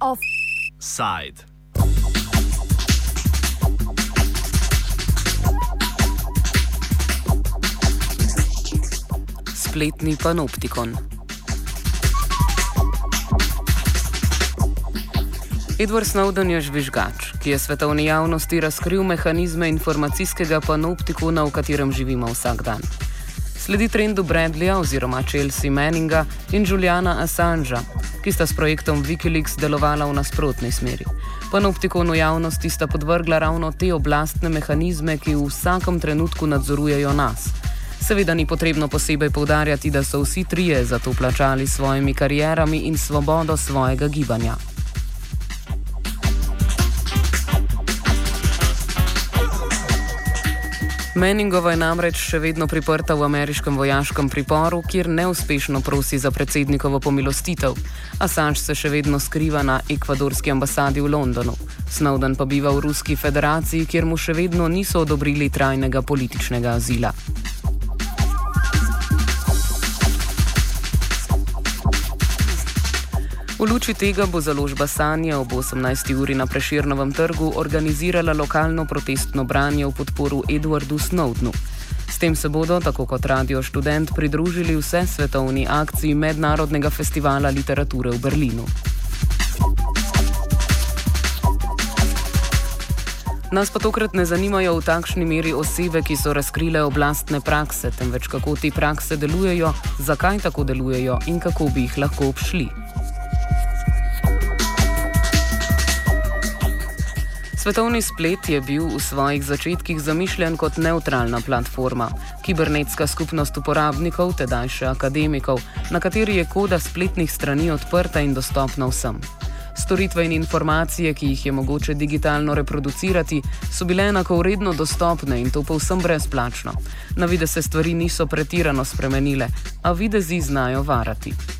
Offside. Spletni panoptikon. Edward Snowden je žvižgač, ki je svetovni javnosti razkril mehanizme informacijskega panoptikona, v katerem živimo vsak dan. Sledi trendu Bradleya oziroma Chelsea Manninga in Juliana Assangea, ki sta s projektom Wikileaks delovala v nasprotni smeri. Panoptikon v javnosti sta podvrgla ravno te oblastne mehanizme, ki v vsakem trenutku nadzorujejo nas. Seveda ni potrebno posebej povdarjati, da so vsi trije za to plačali s svojimi karierami in svobodo svojega gibanja. Meningova je namreč še vedno priprta v ameriškem vojaškem priporu, kjer neuspešno prosi za predsednikovo pomilostitev. Assange se še vedno skriva na ekvadorski ambasadi v Londonu. Snowden pa biva v Ruski federaciji, kjer mu še vedno niso odobrili trajnega političnega azila. V luči tega bo založba Sanja ob 18. uri na Preširnovem trgu organizirala lokalno protestno branje v podporu Edwardu Snowdnu. S tem se bodo, tako kot Radio Student, pridružili vse svetovni akciji Mednarodnega festivala literature v Berlinu. Nas pa tokrat ne zanimajo v takšni meri osebe, ki so razkrile oblastne prakse, temveč kako te prakse delujejo, zakaj tako delujejo in kako bi jih lahko obšli. Svetovni splet je bil v svojih začetkih zamišljen kot neutralna platforma, kibernetska skupnost uporabnikov, tedaj še akademikov, na kateri je koda spletnih strani odprta in dostopna vsem. Storitve in informacije, ki jih je mogoče digitalno reproducirati, so bile enako vredno dostopne in to povsem brezplačno. Na vide se stvari niso pretirano spremenile, a videzi znajo varati.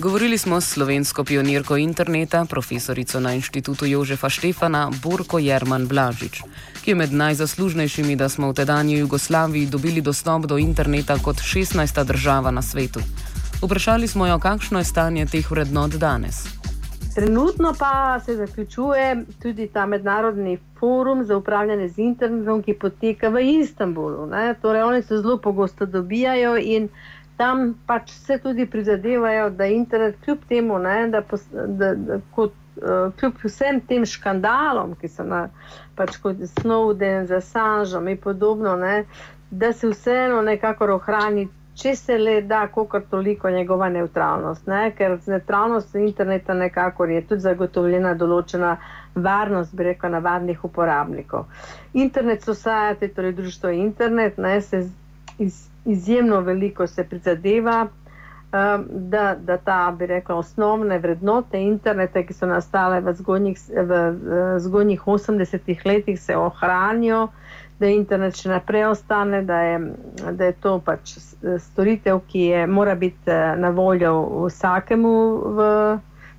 Govorili smo s slovensko pionirko interneta, profesorico na inštitutu Jožefa Štefana, Borko Jerman Blažič, ki je med najzaslužnejšimi, da smo v tedanji Jugoslaviji dobili dostop do interneta kot 16. država na svetu. Vprašali smo jo, kakšno je stanje teh vrednot danes. Trenutno pa se zaključuje tudi ta mednarodni forum za upravljanje z internetom, ki poteka v Istanbulu. Ne? Torej, oni se zelo pogosto dobijajo in tam pač se tudi prizadevajo, da internet, kljub temu, ne, da, da, da kot, uh, kljub vsem tem škandalom, ki so na, pač kot Snowden, za Sanžom in podobno, ne, da se vseeno nekako ohrani, če se le da, koliko toliko njegova neutralnost. Ne, ker z neutralnostjo interneta nekako je tudi zagotovljena določena varnost, bi rekel, navadnih uporabnikov. Internet Society, torej društvo internet, ne, se iz izjemno veliko se prizadeva, um, da, da ta, bi rekla, osnovne vrednote interneta, ki so nastale v zgodnjih, v, zgodnjih 80-ih letih, se ohranijo, da internet še naprej ostane, da je, da je to pač storitev, ki je, mora biti eh, na voljo vsakemu v,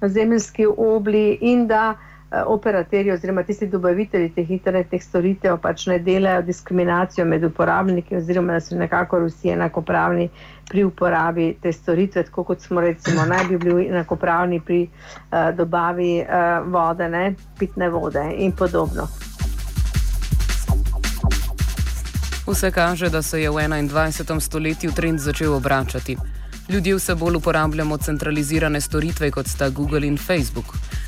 v zemljski obli in da. Operaterji oziroma tisti dobavitelji teh internetnih storitev pač ne delajo diskriminacijo med uporabniki oziroma da so nekako vsi enakopravni pri uporabi te storitve, tako kot smo recimo naj bi bili enakopravni pri uh, dobavi uh, vode, ne, pitne vode in podobno. Vse kaže, da se je v 21. stoletju trend začel obračati. Ljudje vse bolj uporabljamo centralizirane storitve, kot sta Google in Facebook.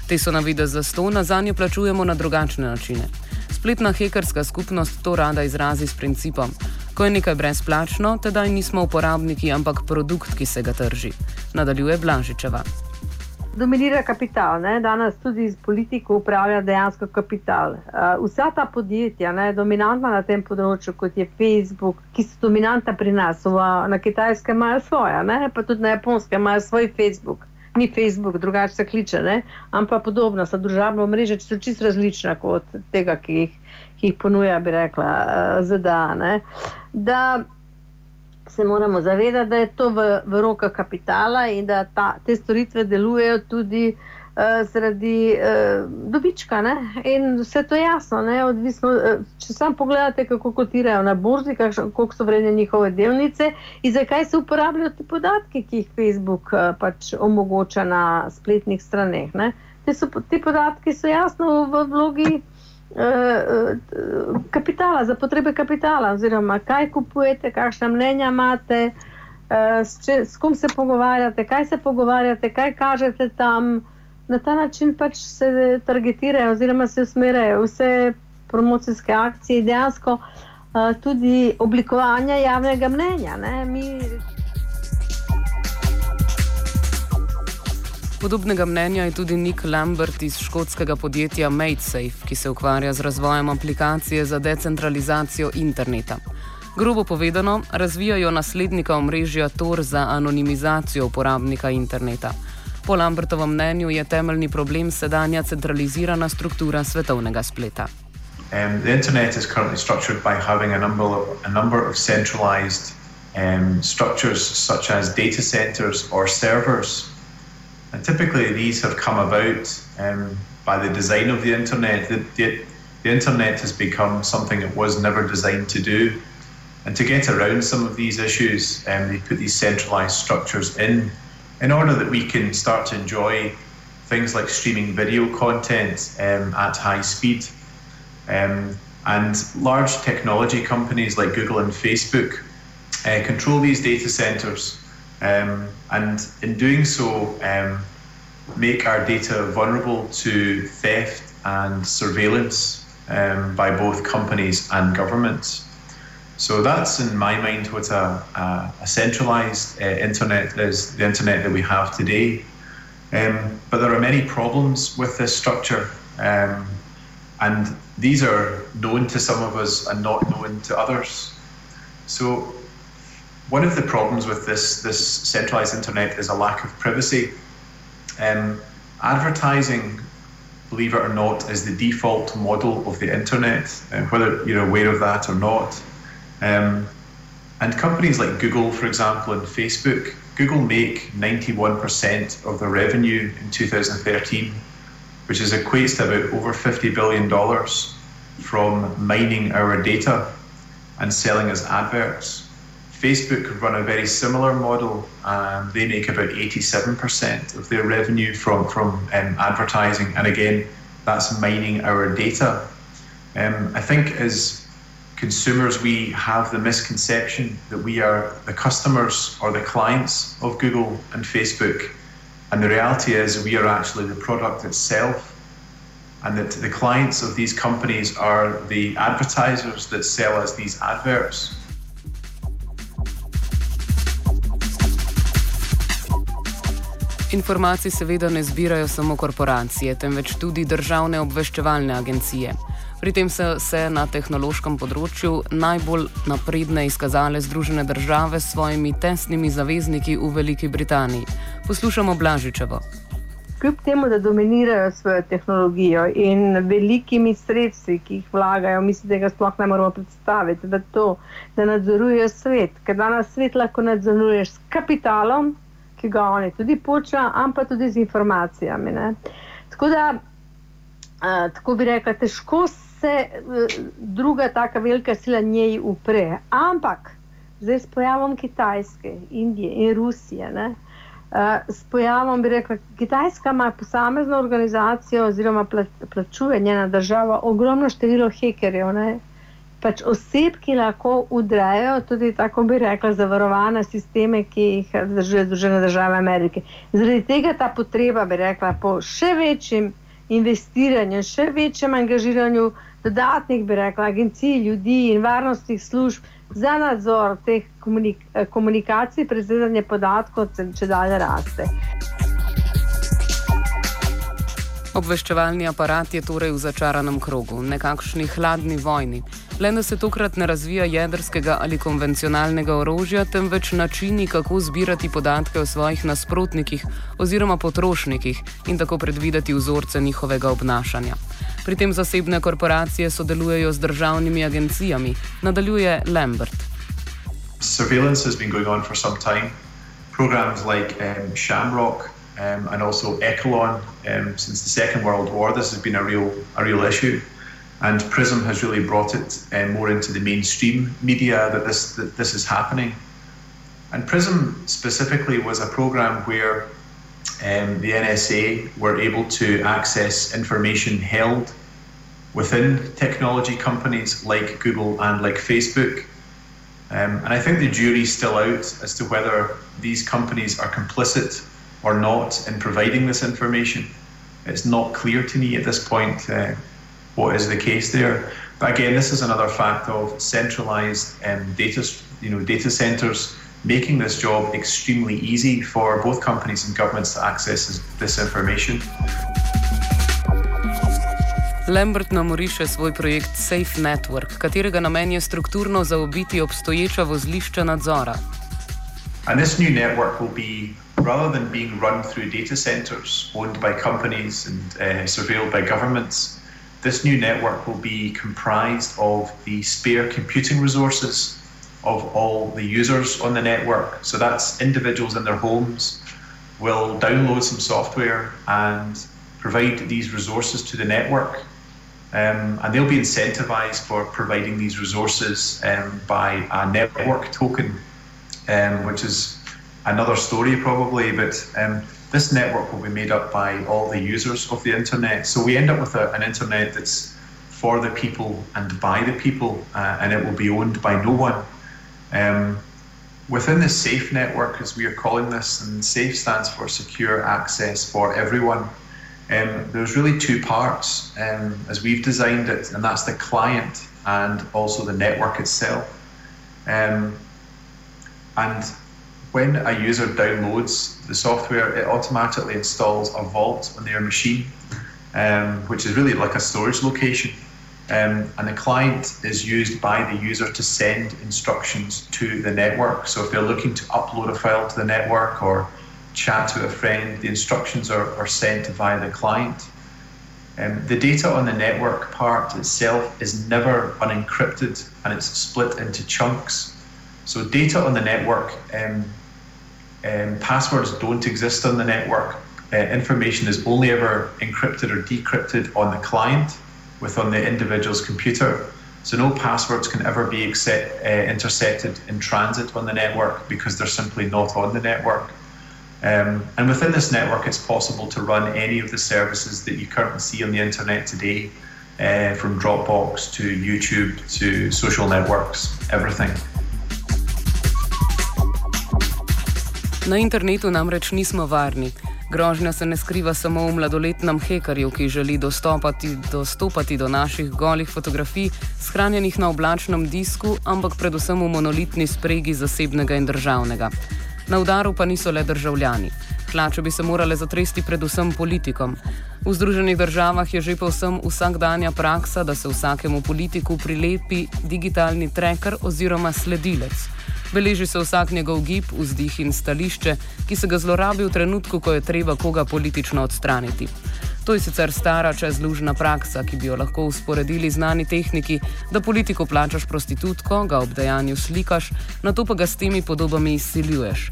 Te so na vide za sto, na zanje plačujemo na drugačne načine. Spletna hekerska skupnost to rada izrazi s principom: ko je nekaj brezplačno, tedaj nismo uporabniki, ampak produkt, ki se ga trži. Nadaljuje Blažičeva. Dominira kapital, ne? danes tudi z politiko upravlja dejansko kapital. Uh, vsa ta podjetja, ne, dominantna na tem področju, kot je Facebook, ki so dominantna pri nas, v, na kitajskem imajo svoje, ne? pa tudi na japonskem imajo svoj Facebook ni Facebook, drugače se kliče, ne? ampak podobno so družabno mreže, ki so čisto različna od tega, ki jih, ki jih ponuja, bi rekla, uh, ZDA. Ne? Da se moramo zavedati, da je to v, v rokah kapitala in da ta, te storitve delujejo tudi uh, zaradi uh, dobička. Ne? In vse to je jasno, Odvisno, uh, če samo pogledate, kako kotirajo na borzi, kako so vredne njihove delnice in zakaj se uporabljajo ti podatki, ki jih Facebook uh, pač omogoča na spletnih straneh. Te, so, te podatki so jasno v vlogi. Kapitala, za potrebe kapitala, oziroma kaj kupujete, kakšna mnenja imate, s, če, s kom se pogovarjate, kaj se pogovarjate, kaj kažete tam, na ta način pač se targetirajo oziroma se usmerjajo vse promocijske akcije, dejansko tudi oblikovanje javnega mnenja. Mi... Podobnega mnenja je tudi Nick Lambert iz škotskega podjetja MadeSafe, ki se ukvarja z razvojem aplikacije za decentralizacijo interneta. Grobo povedano, razvijajo naslednika omrežja Tor za anonimizacijo uporabnika interneta. Po Lambertovem mnenju je temeljni problem sedanja centralizirana struktura svetovnega spleta. Um, the internet is currently structured by having a number of, a number of centralized um, structures, such as data centers or servers. And typically, these have come about um, by the design of the internet. The, the, the internet has become something it was never designed to do. And to get around some of these issues, um, they put these centralized structures in in order that we can start to enjoy things like streaming video content um, at high speed. Um, and large technology companies like Google and Facebook uh, control these data centers. Um, and in doing so, um, make our data vulnerable to theft and surveillance um, by both companies and governments. So that's in my mind what a, a, a centralized uh, internet is the internet that we have today. Um, but there are many problems with this structure, um, and these are known to some of us and not known to others. So, one of the problems with this this centralized internet is a lack of privacy. Um, advertising, believe it or not, is the default model of the internet, uh, whether you're aware of that or not. Um, and companies like Google, for example, and Facebook, Google make 91% of their revenue in 2013, which is equates to about over $50 billion from mining our data and selling as adverts. Facebook run a very similar model. and they make about 87% of their revenue from, from um, advertising. And again, that's mining our data. Um, I think as consumers, we have the misconception that we are the customers or the clients of Google and Facebook. And the reality is, we are actually the product itself. And that the clients of these companies are the advertisers that sell us these adverts. Informacije seveda ne zbirajo samo korporacije, temveč tudi državne obveščevalne agencije. Pri tem so se na tehnološkem področju najbolj napredne izkazale Združene države s svojimi tesnimi zavezniki v Veliki Britaniji. Poslušamo Blažičevo. Kljub temu, da dominirajo svojo tehnologijo in velikimi sredstvi, ki jih vlagajo, mislim, da ga sploh ne moramo predstaviti, da to, da nadzorujejo svet, ker danes svet lahko nadzoruješ s kapitalom, ki ga oni tudi počnejo, ampak tudi z informacijami. Ne? Tako da, uh, tako bi rekla, težko se eh, druga tako velika sila njej upre. Ampak zdaj s pojavom Kitajske, Indije in Rusije, ne, uh, s pojavom bi rekla, Kitajska ima posamezno organizacijo oziroma plačuje njena država ogromno število hekerjev. Ne, Pač oseb, ki lahko udrejo tudi tako bi rekla, zavarovane sisteme, ki jih zdržuje Združene države Amerike. Zaradi tega ta potreba, bi rekla, po še večjem investiranju, še večjem angažiranju dodatnih, bi rekla, agencij, ljudi in varnostnih služb za nadzor teh komunik komunikacij, preziranje podatkov, če dalje raste. Obveščevalni aparat je torej v začaranem krogu, nekakšni hladni vojni. Le da se tokrat ne razvija jedrskega ali konvencionalnega orožja, temveč načini, kako zbirati podatke o svojih nasprotnikih oziroma potrošnikih in tako predvideti vzorce njihovega obnašanja. Pri tem zasebne korporacije sodelujejo z državnimi agencijami, nadaljuje Lambert. Surveillance has been going on for some time. Programs like um, Shamrock um, and also Echelon. Um, since the Second World War, this has been a real a real issue, and Prism has really brought it um, more into the mainstream media that this that this is happening. And Prism specifically was a program where um, the NSA were able to access information held within technology companies like Google and like Facebook. Um, and I think the jury's still out as to whether these companies are complicit or not in providing this information. It's not clear to me at this point uh, what is the case there. But again, this is another fact of centralized um, data, you know, data centers making this job extremely easy for both companies and governments to access this information. Lambert nam oriše svoj projekt Safe Network, katerega namen je strukturno zaobiti obstoječa vozlišča nadzora. And this new network will be, rather than being run through data centers owned by companies and uh, surveilled by governments, this new network will be comprised of the spare computing resources of all the users on the network. So that's individuals in their homes will download some software and provide these resources to the network. Um, and they'll be incentivized for providing these resources um, by a network token, um, which is another story probably. But um, this network will be made up by all the users of the internet. So we end up with a, an internet that's for the people and by the people, uh, and it will be owned by no one. Um, within the SAFE network, as we are calling this, and SAFE stands for Secure Access for Everyone, um, there's really two parts um, as we've designed it, and that's the client and also the network itself. Um, and when a user downloads the software, it automatically installs a vault on their machine, um, which is really like a storage location. Um, and the client is used by the user to send instructions to the network. So if they're looking to upload a file to the network or chat to a friend, the instructions are, are sent via the client. Um, the data on the network part itself is never unencrypted and it's split into chunks. So data on the network, um, um, passwords don't exist on the network. Uh, information is only ever encrypted or decrypted on the client within the individual's computer. So no passwords can ever be accept, uh, intercepted in transit on the network because they're simply not on the network. Um, and within this network, it's possible to run any of the services that you currently see on the internet today, uh, from Dropbox to YouTube to social networks, everything. Na internetu namreč nismo varni. Grožnja se ne skriva samo v mladoletnem hekerju, ki želi dostopati, dostopati do naših golih fotografij, shranjenih na oblačnem disku, ampak predvsem v monolitni spregi zasebnega in državnega. Na udaru pa niso le državljani. Hlače bi se morale zatresti predvsem politikom. V Združenih državah je že povsem vsakdanja praksa, da se vsakemu politiku prilepi digitalni tracker oziroma sledilec. Beleži se vsak njegov gib, vzdih in stališče, ki se ga zlorabi v trenutku, ko je treba koga politično odstraniti. To je sicer stara čezlužna praksa, ki bi jo lahko usporedili znani tehniki, da politiko plačaš prostitutko, ga ob dejanju slikaš, na to pa ga s temi podobami izsiljuješ.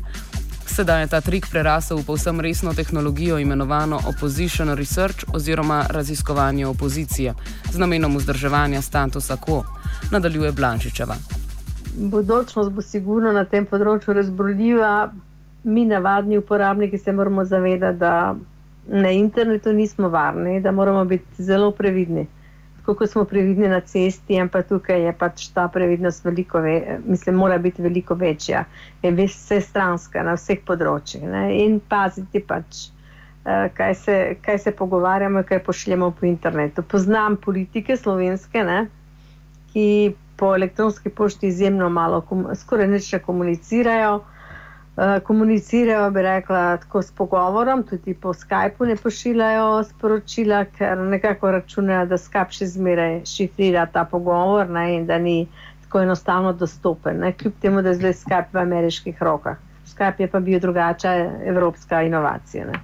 Sedaj je ta trik prerasel v povsem resno tehnologijo imenovano opposition research oziroma raziskovanje opozicije z namenom vzdrževanja statusa quo, nadaljuje Blančičeva bodočnost bo sigurno na tem področju razborljiva. Mi, navadni uporabniki, se moramo zavedati, da na internetu nismo varni, da moramo biti zelo previdni. Tako kot smo previdni na cesti, ampak tukaj je pač ta previdnost veliko, ve, mislim, mora biti veliko večja, je vse stranska na vseh področjih. Ne? In paziti pač, uh, kaj, se, kaj se pogovarjamo, kaj pošljemo po internetu. Poznam politike slovenske, ne? ki po elektronski pošti izjemno malo, skoraj nič ne komunicirajo. Uh, komunicirajo, bi rekla, tako s pogovorom, tudi po Skypu ne pošiljajo sporočila, ker nekako računajo, da Skype še zmeraj šifrira ta pogovor ne, in da ni tako enostavno dostopen. Ne, kljub temu, da je zdaj Skype v ameriških rokah. Skype je pa bil drugačna evropska inovacija. Ne.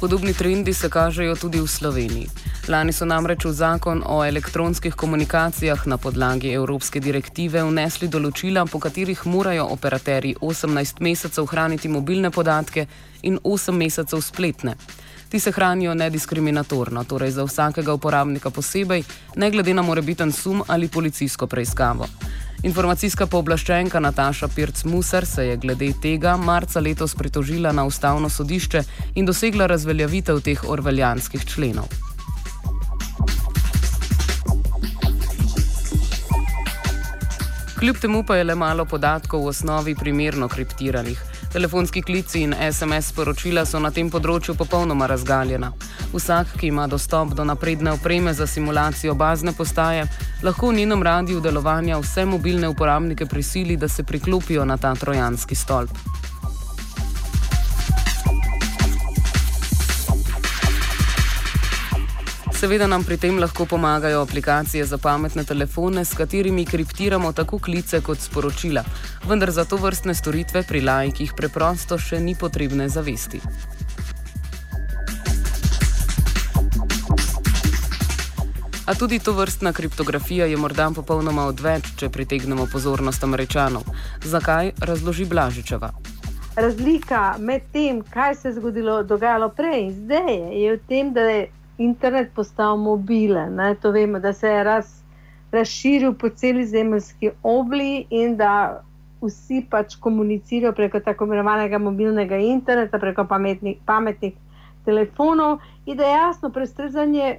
Podobni trendi se kažejo tudi v Sloveniji. Lani so namreč v zakon o elektronskih komunikacijah na podlagi Evropske direktive vnesli določila, po katerih morajo operaterji 18 mesecev hraniti mobilne podatke in 8 mesecev spletne. Ti se hranijo nediskriminatorno, torej za vsakega uporabnika posebej, ne glede na morebiten sum ali policijsko preiskavo. Informacijska pooblaščenka Nataša Pirc-Musar se je glede tega marca letos pritožila na ustavno sodišče in dosegla razveljavitev teh orveljanskih členov. Kljub temu pa je le malo podatkov v osnovi primerno kriptiranih. Telefonski klici in SMS sporočila so na tem področju popolnoma razgaljena. Vsak, ki ima dostop do napredne opreme za simulacijo bazne postaje, lahko v njenem radiju delovanja vse mobilne uporabnike prisili, da se priklopijo na ta trojanski stolp. Seveda nam pri tem lahko pomagajo aplikacije za pametne telefone, s katerimi kriptiramo tako klice kot sporočila, vendar za to vrstne storitve pri lajkih preprosto še ni potrebne zavesti. A tudi to vrstna kriptografija je morda popolnoma odveč, če pritegnemo pozornost američanov. Zakaj, razloži Blažičeva. Razlika med tem, kaj se je zgodilo, dogajalo prej in zdaj, je v tem, da je internet postal mobilen. Ne? To vemo, da se je raz, razširil po celi zemljski obli in da vsi pač komunicirajo preko tako imenovanega mobilnega interneta, preko pametnih, pametnih telefonov. In da je jasno, prestrezanje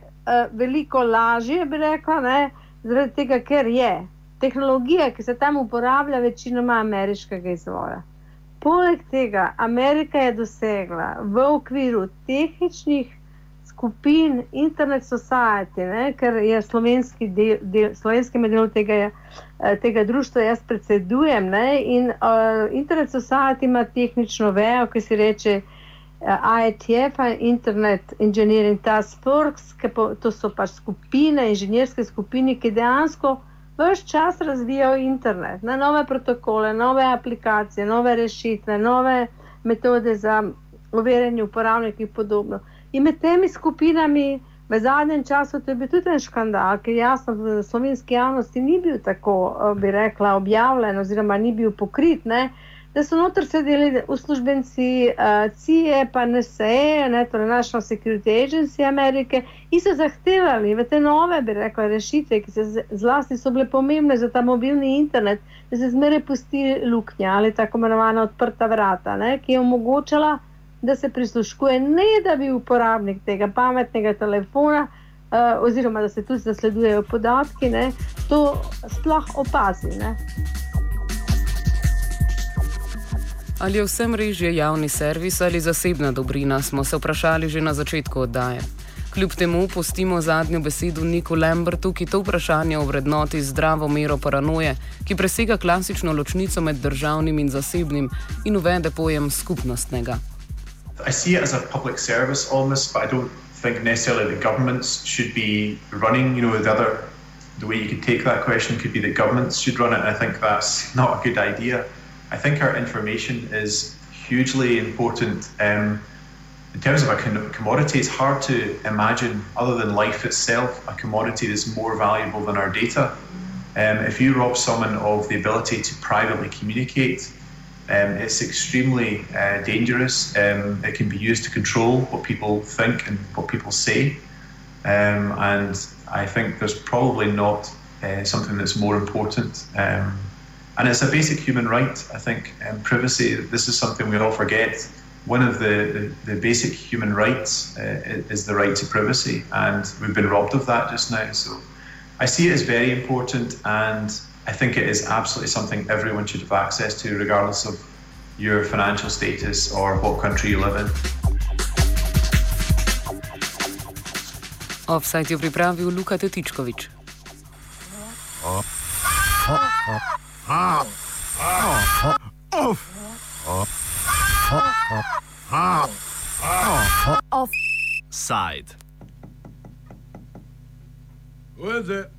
veliko lažje, bi rekla, ne? zaradi tega, ker je tehnologija, ki se tam uporablja, večinoma ameriškega izvora. Poleg tega, Amerika je dosegla v okviru tehničnih skupin Internet Society, ne, ker je slovenski del, del, slovenski del tega, eh, tega društva, jaz predsedujem. Ne, in uh, Internet Society ima tehnično vejo, ki se reče eh, IETF, Internet Engineering Task Force, po, to so pač skupine, inženirske skupine, ki dejansko. Ves čas razvijajo internet, ne, nove protokole, nove aplikacije, nove rešitve, nove metode za overjanje uporabnikov in podobno. In med temi skupinami v zadnjem času to je bil tudi en škandal, ki jasno v slovenski javnosti ni bil tako, eh, bi rekla, objavljen oziroma ni bil pokrit. Ne? Da so noter sedeli uslužbenci uh, CIA, pa NSA, ne, torej National Security Agency Amerike, in so zahtevali v te nove, bi rekla, rešitve, ki se zlasti so bile pomembne za ta mobilni internet, da se zmeraj pusti luknja ali tako imenovana odprta vrata, ne, ki je omogočala da se prisluškuje, ne da bi uporabnik tega pametnega telefona, uh, oziroma da se tudi zasledujejo podatki, ne, to sploh opazi. Ne. Ali je vse mrežje javni servis ali zasebna dobrina, smo se vprašali že na začetku oddaje. Kljub temu pustimo zadnjo besedo Niku Lambertu, ki to vprašanje o vrednoti zdravo mero paranoje, ki presega klasično ločnico med državnim in zasebnim in uvede pojem skupnostnega. I see it as a public service almost, but I don't think necessarily the governments should be running. You know, the other the way you could take that question could be that governments should run it. And I think that's not a good idea. I think our information is hugely important. Um, in terms of a commodity, it's hard to imagine, other than life itself, a commodity that's more valuable than our data. Um, if you rob someone of the ability to privately communicate, um, it's extremely uh, dangerous. Um, it can be used to control what people think and what people say. Um, and I think there's probably not uh, something that's more important. And it's a basic human right, I think. Um, privacy, this is something we all forget. One of the, the, the basic human rights uh, is the right to privacy, and we've been robbed of that just now. So I see it as very important and I think it is absolutely something everyone should have access to, regardless of your financial status or what country you live in. Offside je pripravil Luka Tetičkovič. Offside. Where is it?